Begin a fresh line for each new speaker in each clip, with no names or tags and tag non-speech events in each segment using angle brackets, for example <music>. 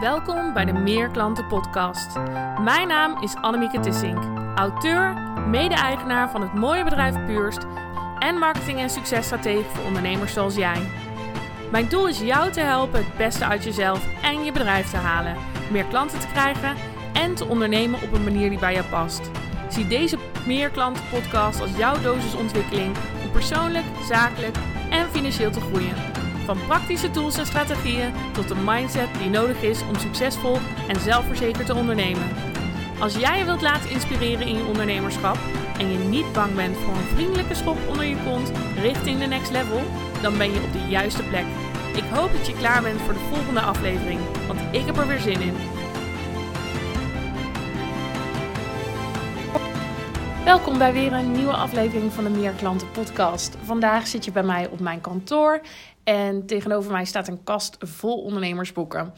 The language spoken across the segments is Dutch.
Welkom bij de Meer Klanten Podcast. Mijn naam is Annemieke Tissink, auteur, mede-eigenaar van het mooie bedrijf Puurst en marketing- en successtratege voor ondernemers zoals jij. Mijn doel is jou te helpen het beste uit jezelf en je bedrijf te halen, meer klanten te krijgen en te ondernemen op een manier die bij jou past. Zie deze Meer Klanten Podcast als jouw dosis ontwikkeling om persoonlijk, zakelijk en financieel te groeien. Van praktische tools en strategieën tot de mindset die nodig is om succesvol en zelfverzekerd te ondernemen. Als jij je wilt laten inspireren in je ondernemerschap en je niet bang bent voor een vriendelijke schop onder je kont richting de next level, dan ben je op de juiste plek. Ik hoop dat je klaar bent voor de volgende aflevering, want ik heb er weer zin in. Welkom bij weer een nieuwe aflevering van de Meer Klanten Podcast. Vandaag zit je bij mij op mijn kantoor en tegenover mij staat een kast vol ondernemersboeken.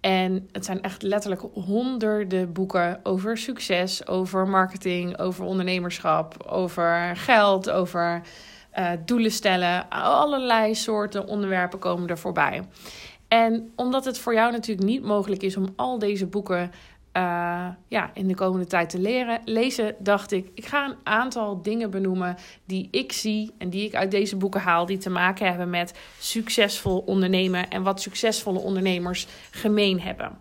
En het zijn echt letterlijk honderden boeken over succes, over marketing, over ondernemerschap, over geld, over uh, doelen stellen. Allerlei soorten onderwerpen komen er voorbij. En omdat het voor jou natuurlijk niet mogelijk is om al deze boeken uh, ja, in de komende tijd te leren, lezen, dacht ik, ik ga een aantal dingen benoemen die ik zie en die ik uit deze boeken haal, die te maken hebben met succesvol ondernemen en wat succesvolle ondernemers gemeen hebben.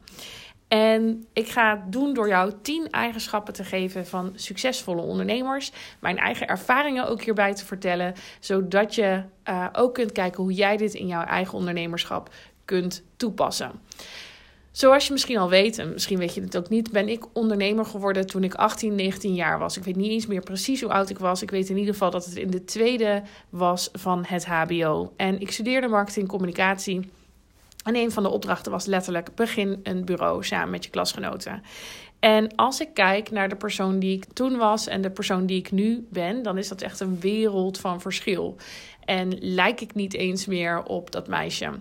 En ik ga het doen door jou 10 eigenschappen te geven van succesvolle ondernemers. Mijn eigen ervaringen ook hierbij te vertellen. Zodat je uh, ook kunt kijken hoe jij dit in jouw eigen ondernemerschap kunt toepassen. Zoals je misschien al weet, en misschien weet je het ook niet, ben ik ondernemer geworden toen ik 18, 19 jaar was. Ik weet niet eens meer precies hoe oud ik was. Ik weet in ieder geval dat het in de tweede was van het HBO. En ik studeerde marketing communicatie. En een van de opdrachten was letterlijk: begin een bureau samen met je klasgenoten. En als ik kijk naar de persoon die ik toen was en de persoon die ik nu ben, dan is dat echt een wereld van verschil. En lijk ik niet eens meer op dat meisje.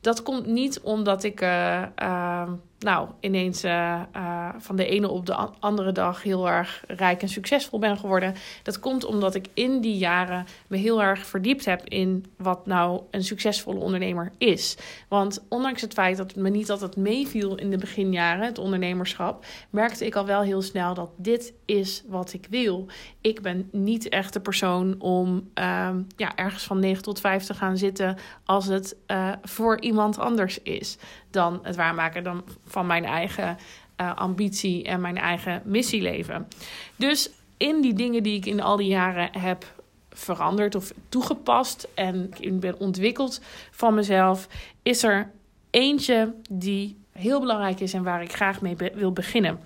Dat komt niet omdat ik uh, uh, nou, ineens uh, van de ene op de andere dag heel erg rijk en succesvol ben geworden. Dat komt omdat ik in die jaren me heel erg verdiept heb in wat nou een succesvolle ondernemer is. Want ondanks het feit dat het me niet altijd meeviel in de beginjaren, het ondernemerschap, merkte ik al wel heel snel dat dit is wat ik wil. Ik ben niet echt de persoon om ehm, ja, ergens van 9 tot 5 te gaan zitten als het uh, voor iemand anders is dan het waarmaken dan van mijn eigen uh, ambitie en mijn eigen missieleven. Dus in die dingen die ik in al die jaren heb veranderd of toegepast en ik ben ontwikkeld van mezelf, is er eentje die heel belangrijk is en waar ik graag mee wil beginnen.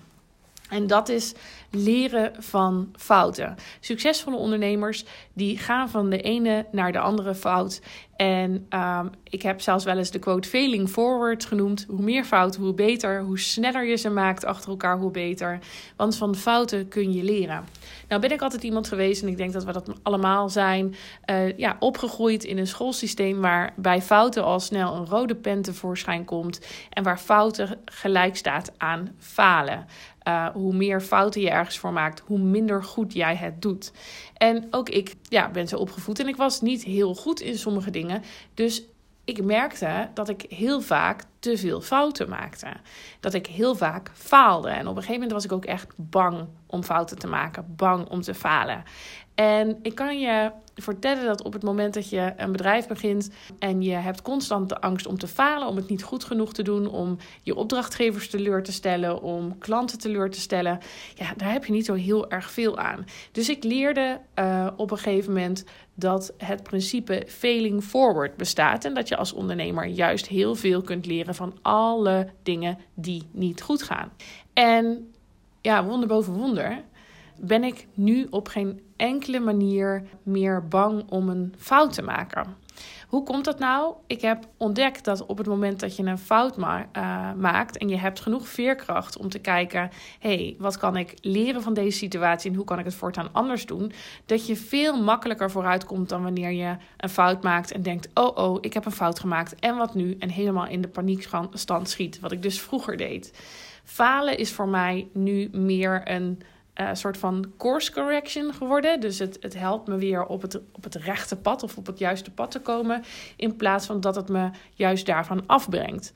En dat is leren van fouten. Succesvolle ondernemers die gaan van de ene naar de andere fout. En um, ik heb zelfs wel eens de quote failing forward genoemd. Hoe meer fouten, hoe beter. Hoe sneller je ze maakt achter elkaar, hoe beter. Want van fouten kun je leren. Nou ben ik altijd iemand geweest, en ik denk dat we dat allemaal zijn, uh, ja, opgegroeid in een schoolsysteem waar bij fouten al snel een rode pen tevoorschijn komt. En waar fouten gelijk staat aan falen. Uh, hoe meer fouten je ergens voor maakt, hoe minder goed jij het doet. En ook ik ja, ben zo opgevoed en ik was niet heel goed in sommige dingen. Dus ik merkte dat ik heel vaak te veel fouten maakte. Dat ik heel vaak faalde. En op een gegeven moment was ik ook echt bang om fouten te maken, bang om te falen. En ik kan je vertellen dat op het moment dat je een bedrijf begint en je hebt constant de angst om te falen, om het niet goed genoeg te doen, om je opdrachtgevers teleur te stellen, om klanten teleur te stellen, ja, daar heb je niet zo heel erg veel aan. Dus ik leerde uh, op een gegeven moment dat het principe failing forward bestaat en dat je als ondernemer juist heel veel kunt leren van alle dingen die niet goed gaan. En ja, wonder boven wonder ben ik nu op geen enkele manier meer bang om een fout te maken. Hoe komt dat nou? Ik heb ontdekt dat op het moment dat je een fout uh, maakt en je hebt genoeg veerkracht om te kijken: hey, wat kan ik leren van deze situatie en hoe kan ik het voortaan anders doen? Dat je veel makkelijker vooruit komt dan wanneer je een fout maakt en denkt: oh, oh, ik heb een fout gemaakt en wat nu? En helemaal in de paniekstand schiet, wat ik dus vroeger deed. Falen is voor mij nu meer een uh, soort van course correction geworden. Dus het, het helpt me weer op het, op het rechte pad of op het juiste pad te komen. In plaats van dat het me juist daarvan afbrengt.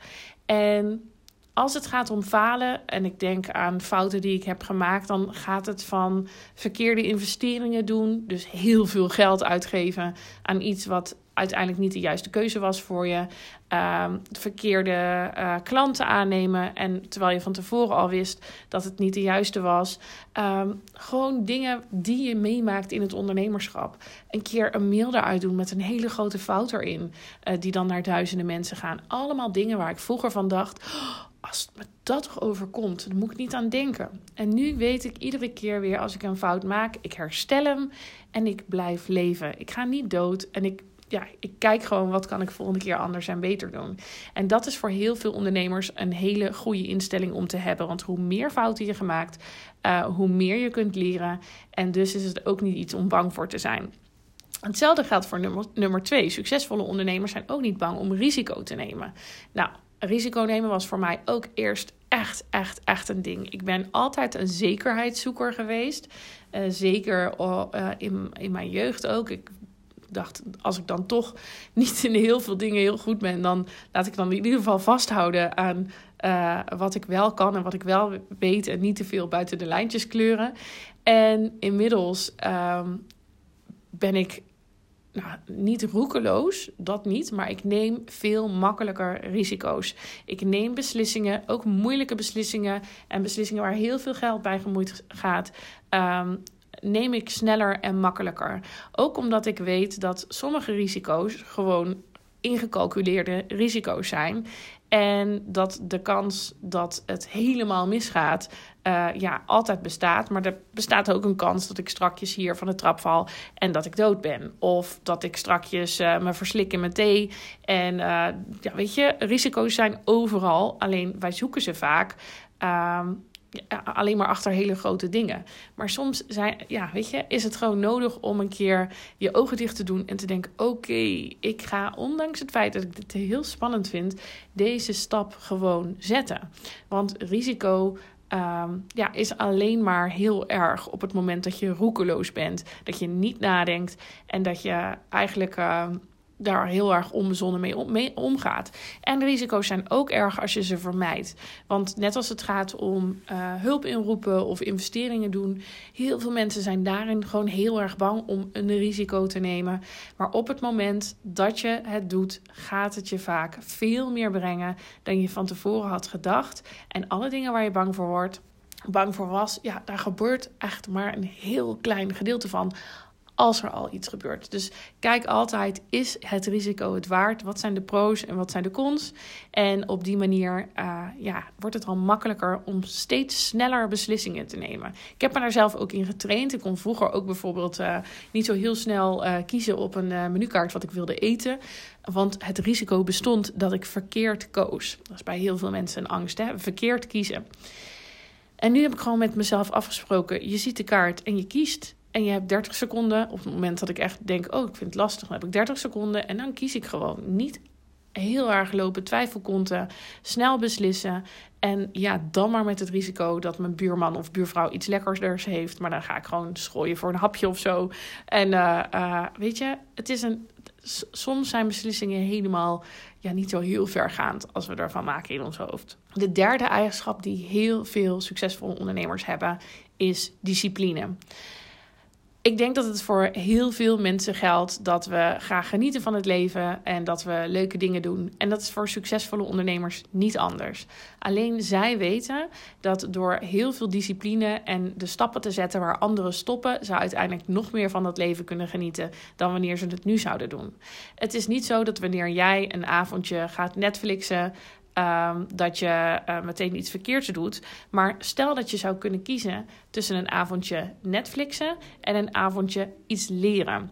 En als het gaat om falen, en ik denk aan fouten die ik heb gemaakt, dan gaat het van verkeerde investeringen doen. Dus heel veel geld uitgeven aan iets wat uiteindelijk niet de juiste keuze was voor je. Uh, verkeerde uh, klanten aannemen. En terwijl je van tevoren al wist dat het niet de juiste was. Um, gewoon dingen die je meemaakt in het ondernemerschap. Een keer een mail eruit doen met een hele grote fout erin. Uh, die dan naar duizenden mensen gaan. Allemaal dingen waar ik vroeger van dacht. Oh, als me dat toch overkomt, dan moet ik niet aan denken. En nu weet ik iedere keer weer als ik een fout maak, ik herstel hem en ik blijf leven. Ik ga niet dood en ik ja, ik kijk gewoon wat kan ik volgende keer anders en beter doen. En dat is voor heel veel ondernemers een hele goede instelling om te hebben. Want hoe meer fouten je gemaakt, uh, hoe meer je kunt leren. En dus is het ook niet iets om bang voor te zijn. Hetzelfde geldt voor nummer, nummer twee. Succesvolle ondernemers zijn ook niet bang om risico te nemen. Nou, risico nemen was voor mij ook eerst echt, echt, echt een ding. Ik ben altijd een zekerheidszoeker geweest. Uh, zeker uh, in, in mijn jeugd ook. Ik dacht, als ik dan toch <laughs> niet in heel veel dingen heel goed ben, dan laat ik dan in ieder geval vasthouden aan uh, wat ik wel kan en wat ik wel weet en niet te veel buiten de lijntjes kleuren. En inmiddels um, ben ik nou, niet roekeloos, dat niet, maar ik neem veel makkelijker risico's. Ik neem beslissingen, ook moeilijke beslissingen en beslissingen waar heel veel geld bij gemoeid gaat. Um, neem ik sneller en makkelijker. Ook omdat ik weet dat sommige risico's gewoon ingecalculeerde risico's zijn. En dat de kans dat het helemaal misgaat, uh, ja, altijd bestaat. Maar er bestaat ook een kans dat ik strakjes hier van de trap val en dat ik dood ben. Of dat ik strakjes uh, me verslik in mijn thee. En uh, ja, weet je, risico's zijn overal. Alleen wij zoeken ze vaak. Uh, alleen maar achter hele grote dingen. Maar soms zijn, ja, weet je, is het gewoon nodig om een keer je ogen dicht te doen en te denken: oké, ik ga, ondanks het feit dat ik dit heel spannend vind, deze stap gewoon zetten. Want risico. Um, ja, is alleen maar heel erg op het moment dat je roekeloos bent. Dat je niet nadenkt en dat je eigenlijk uh, daar heel erg onbezonnen mee, om, mee omgaat. En de risico's zijn ook erg als je ze vermijdt. Want net als het gaat om uh, hulp inroepen of investeringen doen, heel veel mensen zijn daarin gewoon heel erg bang om een risico te nemen. Maar op het moment dat je het doet, gaat het je vaak veel meer brengen dan je van tevoren had gedacht. En alle dingen waar je bang voor wordt, bang voor was, ja, daar gebeurt echt maar een heel klein gedeelte van als er al iets gebeurt. Dus kijk altijd, is het risico het waard? Wat zijn de pro's en wat zijn de cons? En op die manier uh, ja, wordt het al makkelijker om steeds sneller beslissingen te nemen. Ik heb me daar zelf ook in getraind. Ik kon vroeger ook bijvoorbeeld uh, niet zo heel snel uh, kiezen op een menukaart wat ik wilde eten. Want het risico bestond dat ik verkeerd koos. Dat is bij heel veel mensen een angst, hè? verkeerd kiezen. En nu heb ik gewoon met mezelf afgesproken: je ziet de kaart en je kiest. En je hebt 30 seconden. Op het moment dat ik echt denk, oh, ik vind het lastig, dan heb ik 30 seconden. En dan kies ik gewoon niet heel erg lopen twijfelkonten, snel beslissen. En ja, dan maar met het risico dat mijn buurman of buurvrouw iets lekkers heeft. Maar dan ga ik gewoon schooien voor een hapje of zo. En uh, uh, weet je, het is een. Soms zijn beslissingen helemaal ja, niet zo heel vergaand als we ervan maken in ons hoofd. De derde eigenschap die heel veel succesvolle ondernemers hebben, is discipline ik denk dat het voor heel veel mensen geldt dat we graag genieten van het leven en dat we leuke dingen doen. En dat is voor succesvolle ondernemers niet anders. Alleen zij weten dat door heel veel discipline en de stappen te zetten waar anderen stoppen, ze uiteindelijk nog meer van dat leven kunnen genieten dan wanneer ze het nu zouden doen. Het is niet zo dat wanneer jij een avondje gaat Netflixen, Um, dat je uh, meteen iets verkeerds doet. Maar stel dat je zou kunnen kiezen tussen een avondje Netflixen en een avondje iets leren.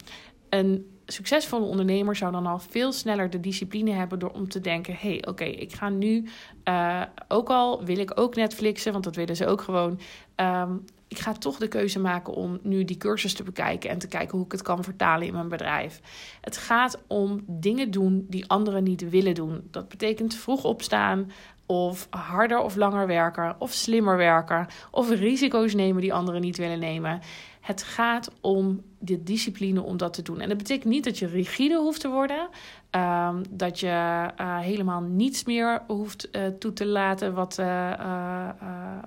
Een succesvolle ondernemer zou dan al veel sneller de discipline hebben door om te denken: hé, hey, oké, ik ga nu, uh, ook al wil ik ook Netflixen, want dat willen ze ook gewoon. Um, ik ga toch de keuze maken om nu die cursus te bekijken en te kijken hoe ik het kan vertalen in mijn bedrijf. Het gaat om dingen doen die anderen niet willen doen. Dat betekent vroeg opstaan, of harder of langer werken, of slimmer werken, of risico's nemen die anderen niet willen nemen. Het gaat om de discipline om dat te doen. En dat betekent niet dat je rigide hoeft te worden. Ehm, dat je uh, helemaal niets meer hoeft uh, toe te laten wat, uh,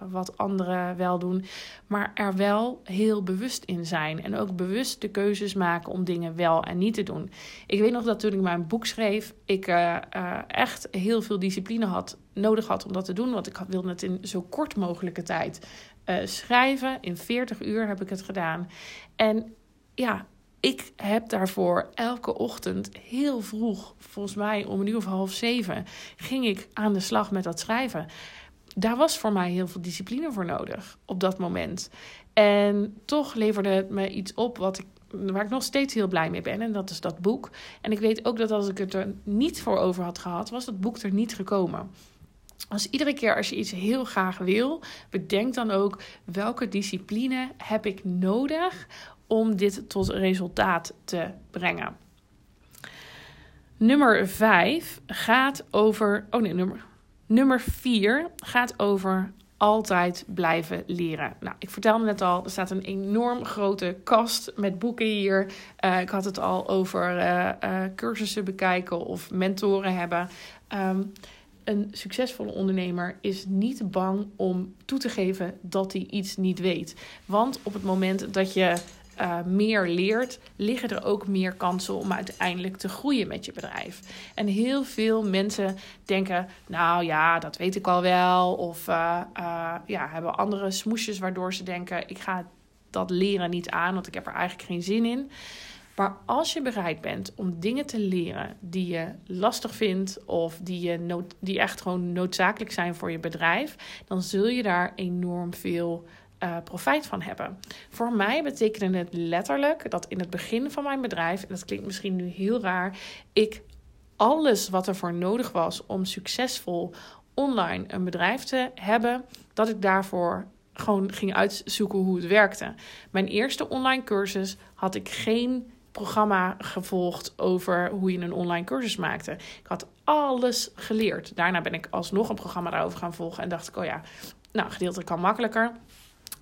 wat anderen wel doen. Maar er wel heel bewust in zijn. En ook bewust de keuzes maken om dingen wel en niet te doen. Ik weet nog dat toen ik mijn boek schreef, ik echt heel veel discipline had, nodig had om dat te doen. Want ik wilde het in zo kort mogelijke tijd schrijven. In 40 uur heb ik het gedaan. En ja, ik heb daarvoor elke ochtend heel vroeg, volgens mij om een uur of half zeven, ging ik aan de slag met dat schrijven. Daar was voor mij heel veel discipline voor nodig op dat moment. En toch leverde het me iets op wat ik, waar ik nog steeds heel blij mee ben. En dat is dat boek. En ik weet ook dat als ik het er niet voor over had gehad, was dat boek er niet gekomen. Als iedere keer als je iets heel graag wil, bedenk dan ook welke discipline heb ik nodig om dit tot resultaat te brengen. Nummer 5 gaat over. Oh nee, nummer, nummer 4 gaat over altijd blijven leren. Nou, ik vertelde net al, er staat een enorm grote kast met boeken hier. Uh, ik had het al over uh, uh, cursussen bekijken of mentoren hebben. Um, een succesvolle ondernemer is niet bang om toe te geven dat hij iets niet weet. Want op het moment dat je uh, meer leert, liggen er ook meer kansen om uiteindelijk te groeien met je bedrijf. En heel veel mensen denken, nou ja, dat weet ik al wel. Of uh, ja, hebben andere smoesjes waardoor ze denken, ik ga dat leren niet aan, want ik heb er eigenlijk geen zin in. Maar als je bereid bent om dingen te leren die je lastig vindt of die, je die echt gewoon noodzakelijk zijn voor je bedrijf, dan zul je daar enorm veel uh, profijt van hebben. Voor mij betekende het letterlijk dat in het begin van mijn bedrijf, en dat klinkt misschien nu heel raar, ik alles wat er voor nodig was om succesvol online een bedrijf te hebben, dat ik daarvoor gewoon ging uitzoeken hoe het werkte. Mijn eerste online cursus had ik geen programma gevolgd over hoe je een online cursus maakte. Ik had alles geleerd. Daarna ben ik alsnog een programma daarover gaan volgen en dacht ik, oh ja, nou, gedeeltelijk kan makkelijker.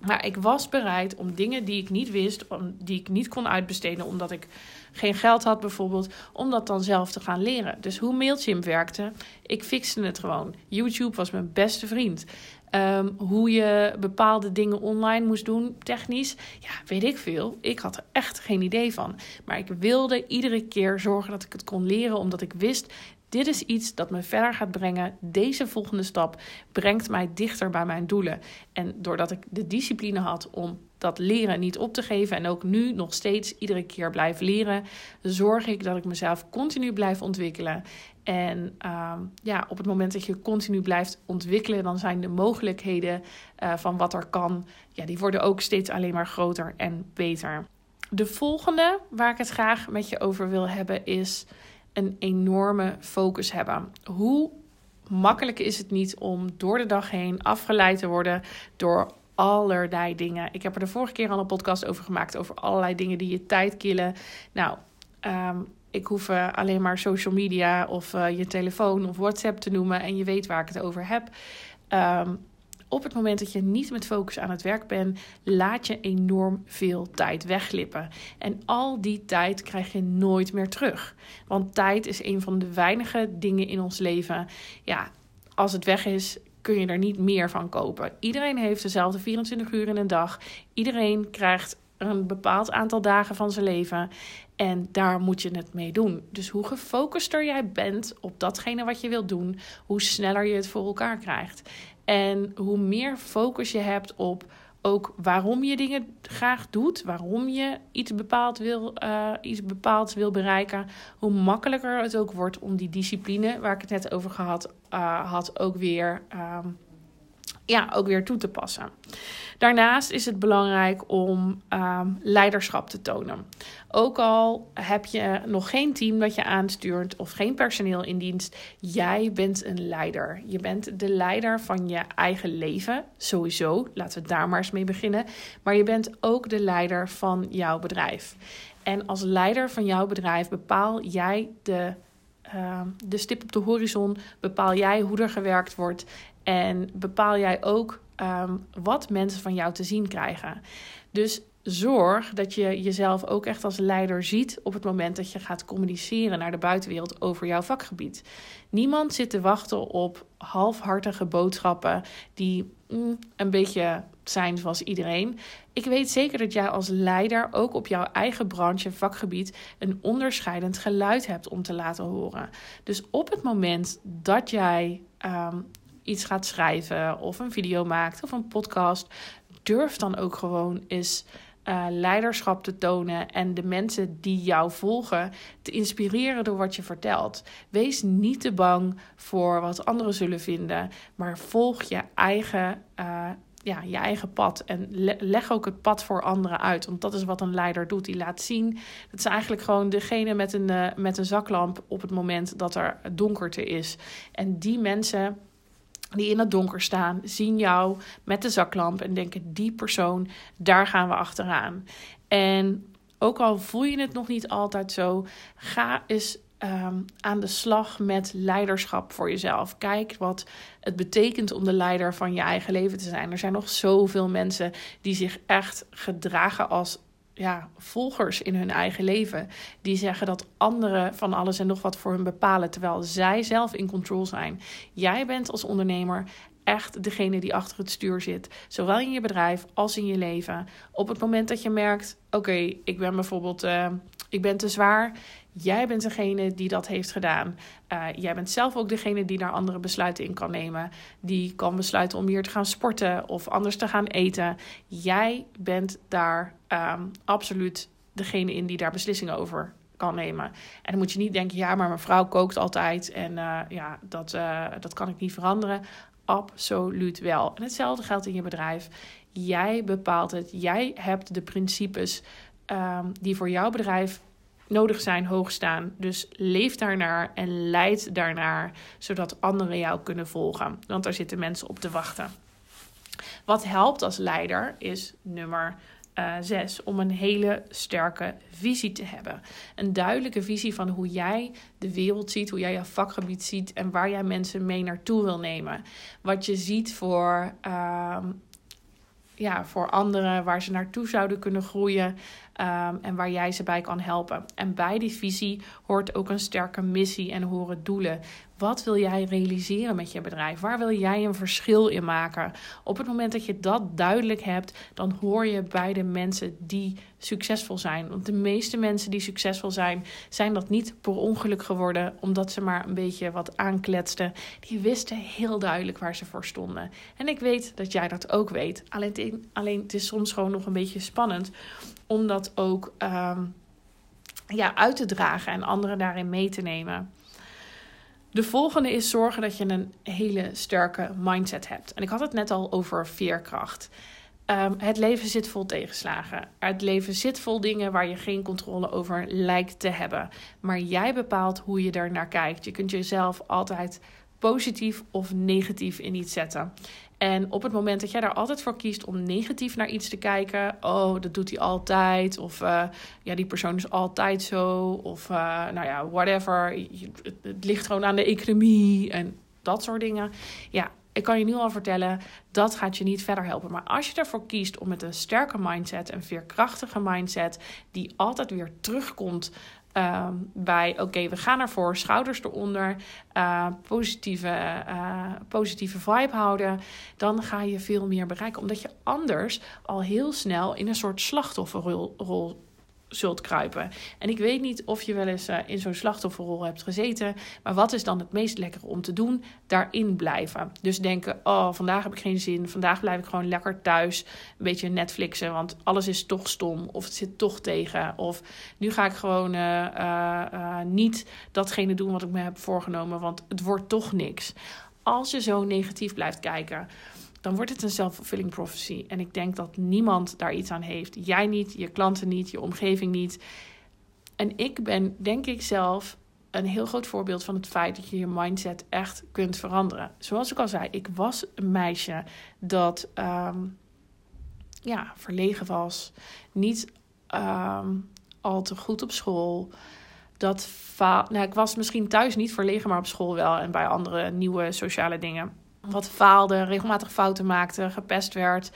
Maar ik was bereid om dingen die ik niet wist, die ik niet kon uitbesteden omdat ik geen geld had bijvoorbeeld, om dat dan zelf te gaan leren. Dus hoe Mailchimp werkte, ik fixte het gewoon. YouTube was mijn beste vriend. Ehm, hoe je bepaalde dingen online moest doen, technisch, ja, weet ik veel. Ik had er echt geen idee van. Maar ik wilde iedere keer zorgen dat ik het kon leren, omdat ik wist, dit is iets dat me verder gaat brengen. Deze volgende stap brengt mij dichter bij mijn doelen. En doordat ik de discipline had om dat leren niet op te geven en ook nu nog steeds iedere keer blijf leren, zorg ik dat ik mezelf continu blijf ontwikkelen. En uh, ja, op het moment dat je continu blijft ontwikkelen, dan zijn de mogelijkheden uh, van wat er kan, ja, die worden ook steeds alleen maar groter en beter. De volgende waar ik het graag met je over wil hebben is een enorme focus hebben. Hoe makkelijk is het niet om door de dag heen afgeleid te worden door allerlei dingen. Ik heb er de vorige keer al een podcast over gemaakt over allerlei dingen die je tijd killen. Nou, um, ik hoef uh, alleen maar social media of uh, je telefoon of WhatsApp te noemen en je weet waar ik het over heb. Um, op het moment dat je niet met focus aan het werk bent, laat je enorm veel tijd wegglippen. En al die tijd krijg je nooit meer terug. Want tijd is een van de weinige dingen in ons leven. Ja, als het weg is, kun je er niet meer van kopen. Iedereen heeft dezelfde 24 uur in een dag. Iedereen krijgt een bepaald aantal dagen van zijn leven. En daar moet je het mee doen. Dus hoe gefocuster jij bent op datgene wat je wilt doen, hoe sneller je het voor elkaar krijgt. En hoe meer focus je hebt op ook waarom je dingen graag doet, waarom je iets bepaald wil, uh, iets bepaald wil bereiken, hoe makkelijker het ook wordt om die discipline, waar ik het net over gehad uh, had, ook weer. Uh, ja, ook weer toe te passen. Daarnaast is het belangrijk om um, leiderschap te tonen. Ook al heb je nog geen team dat je aanstuurt of geen personeel in dienst, jij bent een leider. Je bent de leider van je eigen leven, sowieso. Laten we daar maar eens mee beginnen. Maar je bent ook de leider van jouw bedrijf. En als leider van jouw bedrijf bepaal jij de uh, de stip op de horizon. Bepaal jij hoe er gewerkt wordt. En bepaal jij ook um, wat mensen van jou te zien krijgen. Dus zorg dat je jezelf ook echt als leider ziet op het moment dat je gaat communiceren naar de buitenwereld over jouw vakgebied. Niemand zit te wachten op halfhartige boodschappen die mm, een beetje zijn zoals iedereen. Ik weet zeker dat jij als leider ook op jouw eigen branche, vakgebied, een onderscheidend geluid hebt om te laten horen. Dus op het moment dat jij ehm, iets gaat schrijven of een video maakt of een podcast, durf dan ook gewoon eens uh, leiderschap te tonen en de mensen die jou volgen te inspireren door wat je vertelt. Wees niet te bang voor wat anderen zullen vinden, maar volg je eigen, uh, ja, je eigen pad en leg ook het pad voor anderen uit. Want dat is wat een leider doet. Die laat zien. Dat is eigenlijk gewoon degene met een, uh, met een zaklamp op het moment dat er donkerte is. En die mensen die in het donker staan, zien jou met de zaklamp en denken: die persoon, daar gaan we achteraan. En ook al voel je het nog niet altijd zo, ga eens ehm, aan de slag met leiderschap voor jezelf. Kijk wat het betekent om de leider van je eigen leven te zijn. Er zijn nog zoveel mensen die zich echt gedragen als ja, volgers in hun eigen leven. Die zeggen dat anderen van alles en nog wat voor hun bepalen, terwijl zij zelf in control zijn. Jij bent als ondernemer echt degene die achter het stuur zit. Zowel in je bedrijf als in je leven. Op het moment dat je merkt: oké, ik ben bijvoorbeeld. Uh, ik ben te zwaar. Jij bent degene die dat heeft gedaan. Uh, jij bent zelf ook degene die daar andere besluiten in kan nemen. Die kan besluiten om hier te gaan sporten of anders te gaan eten. Jij bent daar um, absoluut degene in die daar beslissingen over kan nemen. En dan moet je niet denken, ja, maar mijn vrouw kookt altijd en uh, ja, dat, uh, dat kan ik niet veranderen. Absoluut wel. En hetzelfde geldt in je bedrijf. Jij bepaalt het. Jij hebt de principes um, die voor jouw bedrijf nodig zijn, hoog staan. Dus leef daarnaar en leid daarnaar, zodat anderen jou kunnen volgen. Want daar zitten mensen op te wachten. Wat helpt als leider is nummer uh, zes, om een hele sterke visie te hebben. Een duidelijke visie van hoe jij de wereld ziet, hoe jij je vakgebied ziet en waar jij mensen mee naartoe wil nemen. Wat je ziet voor, uh, ja, voor anderen, waar ze naartoe zouden kunnen groeien. Um, en waar jij ze bij kan helpen. En bij die visie hoort ook een sterke missie en horen doelen. Wat wil jij realiseren met je bedrijf? Waar wil jij een verschil in maken? Op het moment dat je dat duidelijk hebt, dan hoor je bij de mensen die succesvol zijn. Want de meeste mensen die succesvol zijn, zijn dat niet per ongeluk geworden, omdat ze maar een beetje wat aankletsten. Die wisten heel duidelijk waar ze voor stonden. En ik weet dat jij dat ook weet. Alleen, alleen het is soms gewoon nog een beetje spannend om dat ook um, ja, uit te dragen en anderen daarin mee te nemen. De volgende is zorgen dat je een hele sterke mindset hebt. En ik had het net al over veerkracht. Um, het leven zit vol tegenslagen. Het leven zit vol dingen waar je geen controle over lijkt te hebben. Maar jij bepaalt hoe je er naar kijkt. Je kunt jezelf altijd positief of negatief in iets zetten. En op het moment dat jij daar altijd voor kiest om negatief naar iets te kijken, oh, dat doet hij altijd, of uh, ja, die persoon is altijd zo, of uh, nou ja, whatever, het ligt gewoon aan de economie en dat soort dingen. Ja, ik kan je nu al vertellen, dat gaat je niet verder helpen. Maar als je ervoor kiest om met een sterke mindset, een veerkrachtige mindset, die altijd weer terugkomt Ehm, bij oké, we gaan ervoor, schouders eronder, uh, positieve, uh, positieve vibe houden, dan ga je veel meer bereiken. Omdat je anders al heel snel in een soort slachtofferrol rol zult kruipen. En ik weet niet of je wel eens uh, in zo'n slachtofferrol hebt gezeten. Maar wat is dan het meest lekkere om te doen? Daarin blijven. Dus denken: oh, vandaag heb ik geen zin. Vandaag blijf ik gewoon lekker thuis. Een beetje Netflixen, want alles is toch stom. Of het zit toch tegen. Of nu ga ik gewoon uh, uh, niet datgene doen wat ik me heb voorgenomen, want het wordt toch niks. Als je zo negatief blijft kijken dan wordt het een self-fulfilling prophecy. En ik denk dat niemand daar iets aan heeft. Jij niet, je klanten niet, je omgeving niet. En ik ben, denk ik zelf, een heel groot voorbeeld van het feit dat je je mindset echt kunt veranderen. Zoals ik al zei, ik was een meisje dat um, ja, verlegen was, niet um, al te goed op school. Dat nou, ik was misschien thuis niet verlegen, maar op school wel en bij andere nieuwe sociale dingen wat faalde, regelmatig fouten maakte, gepest werd.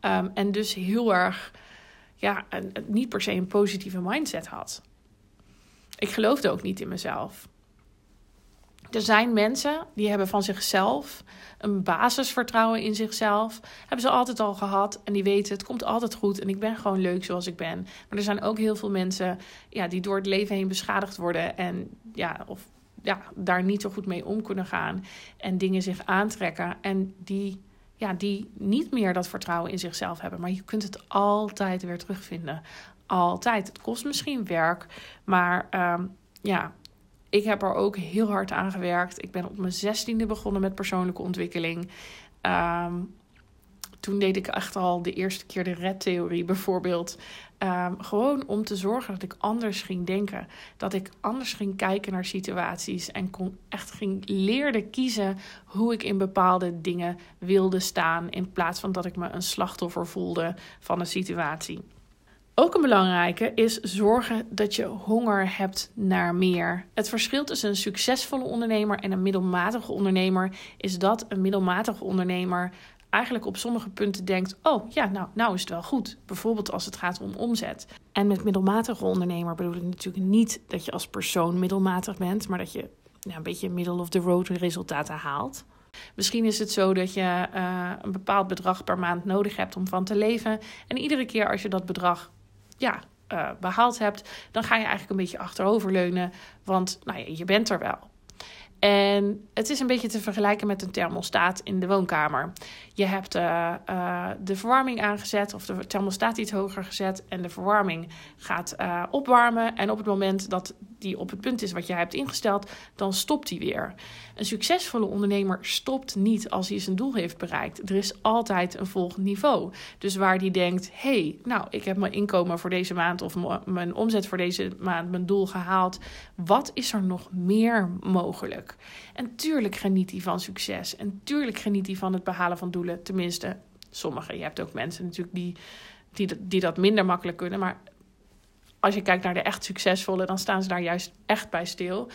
Um, en dus heel erg ja, een, niet per se een positieve mindset had. Ik geloofde ook niet in mezelf. Er zijn mensen die hebben van zichzelf een basisvertrouwen in zichzelf. Hebben ze altijd al gehad en die weten het komt altijd goed en ik ben gewoon leuk zoals ik ben. Maar er zijn ook heel veel mensen ja, die door het leven heen beschadigd worden en ja, of, ja, daar niet zo goed mee om kunnen gaan en dingen zich aantrekken en die, ja, die niet meer dat vertrouwen in zichzelf hebben. Maar je kunt het altijd weer terugvinden. Altijd. Het kost misschien werk, maar ehm, ja, ik heb er ook heel hard aan gewerkt. Ik ben op mijn zestiende begonnen met persoonlijke ontwikkeling. Ehm, toen deed ik echt al de eerste keer de red-theorie bijvoorbeeld. Ehm, gewoon om te zorgen dat ik anders ging denken. Dat ik anders ging kijken naar situaties. En kon echt ging leerde kiezen hoe ik in bepaalde dingen wilde staan. In plaats van dat ik me een slachtoffer voelde van een situatie. Ook een belangrijke is zorgen dat je honger hebt naar meer. Het verschil tussen een succesvolle ondernemer en een middelmatige ondernemer is dat een middelmatige ondernemer eigenlijk op sommige punten denkt: Oh ja, nou, nou is het wel goed. Bijvoorbeeld als het gaat om omzet. En met middelmatige ondernemer bedoel ik natuurlijk niet dat je als persoon middelmatig bent, maar dat je nou, een beetje middle of the road resultaten haalt. Misschien is het zo dat je uh, een bepaald bedrag per maand nodig hebt om van te leven. En iedere keer als je dat bedrag ja, uh, behaald hebt, dan ga je eigenlijk een beetje achteroverleunen. Want nou ja, je bent er wel. En het is een beetje te vergelijken met een thermostaat in de woonkamer. Je hebt uh, uh, de verwarming aangezet of de thermostaat iets hoger gezet en de verwarming gaat uh, opwarmen. En op het moment dat die op het punt is wat jij hebt ingesteld, dan stopt die weer. Een succesvolle ondernemer stopt niet als hij zijn doel heeft bereikt. Er is altijd een volgend niveau. Dus waar die denkt: hey, nou, ik heb mijn inkomen voor deze maand of mijn omzet voor deze maand, mijn doel gehaald. Wat is er nog meer mogelijk? En tuurlijk geniet hij van succes. En tuurlijk geniet hij van het behalen van doelen. Tenminste, sommigen. Je hebt ook mensen natuurlijk die, die, die dat minder makkelijk kunnen. Maar als je kijkt naar de echt succesvolle, dan staan ze daar juist echt bij stil.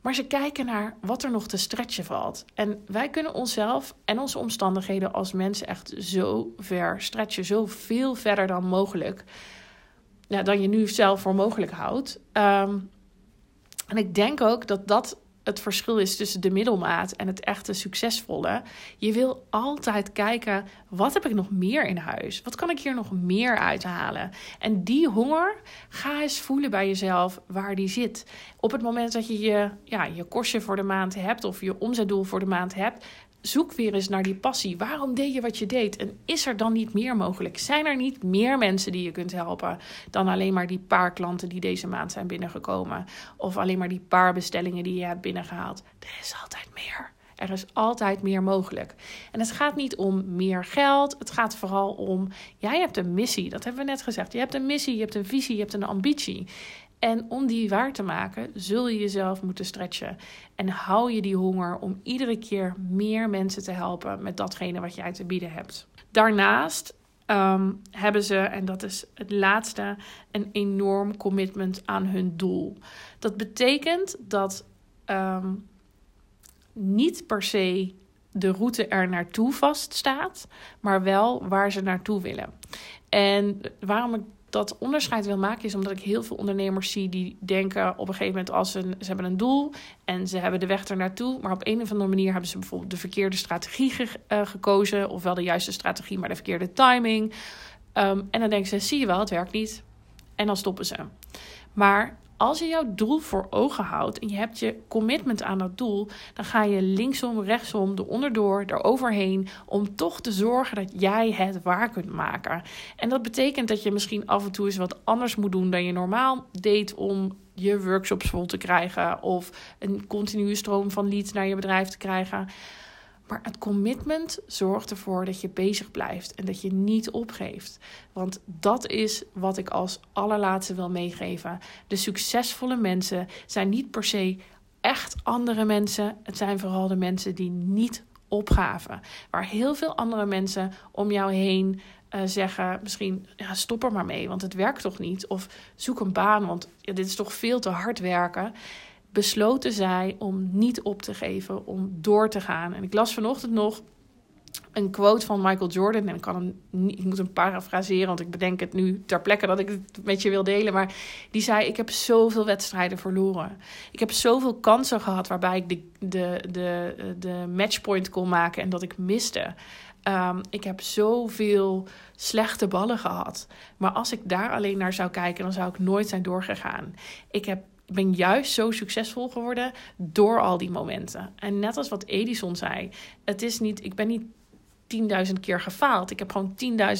Maar ze kijken naar wat er nog te stretchen valt. En wij kunnen onszelf en onze omstandigheden als mensen echt zo ver stretchen, zo veel verder dan mogelijk. Ja, dan je nu zelf voor mogelijk houdt. Um, en ik denk ook dat dat het verschil is tussen de middelmaat en het echte succesvolle. Je wil altijd kijken: wat heb ik nog meer in huis? Wat kan ik hier nog meer uithalen? En die honger, ga eens voelen bij jezelf waar die zit. Op het moment dat je je, ja, je kostje voor de maand hebt of je omzetdoel voor de maand hebt, zoek weer eens naar die passie. Waarom deed je wat je deed? En is er dan niet meer mogelijk? Zijn er niet meer mensen die je kunt helpen dan alleen maar die paar klanten die deze maand zijn binnengekomen? Of alleen maar die paar bestellingen die je hebt binnengehaald? Er is altijd meer. Er is altijd meer mogelijk. En het gaat niet om meer geld. Het gaat vooral om, jij hebt een missie. Dat hebben we net gezegd. Je hebt een missie, je hebt een visie, je hebt een ambitie. En om die waar te maken, zul je jezelf moeten stretchen. En hou je die honger om iedere keer meer mensen te helpen met datgene wat jij te bieden hebt. Daarnaast ehm, hebben ze, en dat is het laatste, een enorm commitment aan hun doel. Dat betekent dat um, niet per se de route er naartoe vaststaat, maar wel waar ze naartoe willen. En waarom ik dat onderscheid wil maken, is omdat ik heel veel ondernemers zie die denken op een gegeven moment als ze, ze hebben een doel en ze hebben de weg er naartoe, maar op een of andere manier hebben ze bijvoorbeeld de verkeerde strategie ge, uh, gekozen, of wel de juiste strategie, maar de verkeerde timing. Um, en dan denken ze, zie je wel, het werkt niet. En dan stoppen ze. Maar als je jouw doel voor ogen houdt en je hebt je commitment aan dat doel, dan ga je linksom, rechtsom, eronderdoor, eroverheen om toch te zorgen dat jij het waar kunt maken. En dat betekent dat je misschien af en toe eens wat anders moet doen dan je normaal deed om je workshops vol te krijgen of een continue stroom van leads naar je bedrijf te krijgen. Maar het commitment zorgt ervoor dat je bezig blijft en dat je niet opgeeft. Want dat is wat ik als allerlaatste wil meegeven. De succesvolle mensen zijn niet per se echt andere mensen. Het zijn vooral de mensen die niet opgaven. Waar heel veel andere mensen om jou heen uh, zeggen: misschien ja, stop er maar mee, want het werkt toch niet. Of zoek een baan, want ja, dit is toch veel te hard werken besloten zij om niet op te geven, om door te gaan. En ik las vanochtend nog een quote van Michael Jordan. En ik, kan hem ik moet hem parafraseren, want ik bedenk het nu ter plekke dat ik het met je wil delen. Maar die zei: Ik heb zoveel wedstrijden verloren. Ik heb zoveel kansen gehad waarbij ik de, de, de, de matchpoint kon maken en dat ik miste. Um, ik heb zoveel slechte ballen gehad. Maar als ik daar alleen naar zou kijken, dan zou ik nooit zijn doorgegaan. Ik heb ben juist zo succesvol geworden door al die momenten. En net als wat Edison zei, het is niet, ik ben niet 10.000 keer gefaald. Ik heb gewoon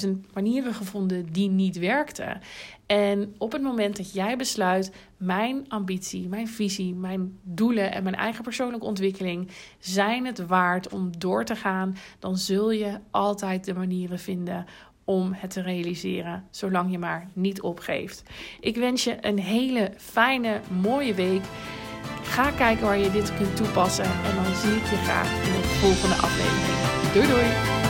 10.000 manieren gevonden die niet werkten. En op het moment dat jij besluit, mijn ambitie, mijn visie, mijn doelen en mijn eigen persoonlijke ontwikkeling zijn het waard om door te gaan, dan zul je altijd de manieren vinden om het te realiseren, zolang je maar niet opgeeft. Ik wens je een hele fijne, mooie week. Ga kijken waar je dit kunt toepassen en dan zie ik je graag in de volgende aflevering. Doei doei!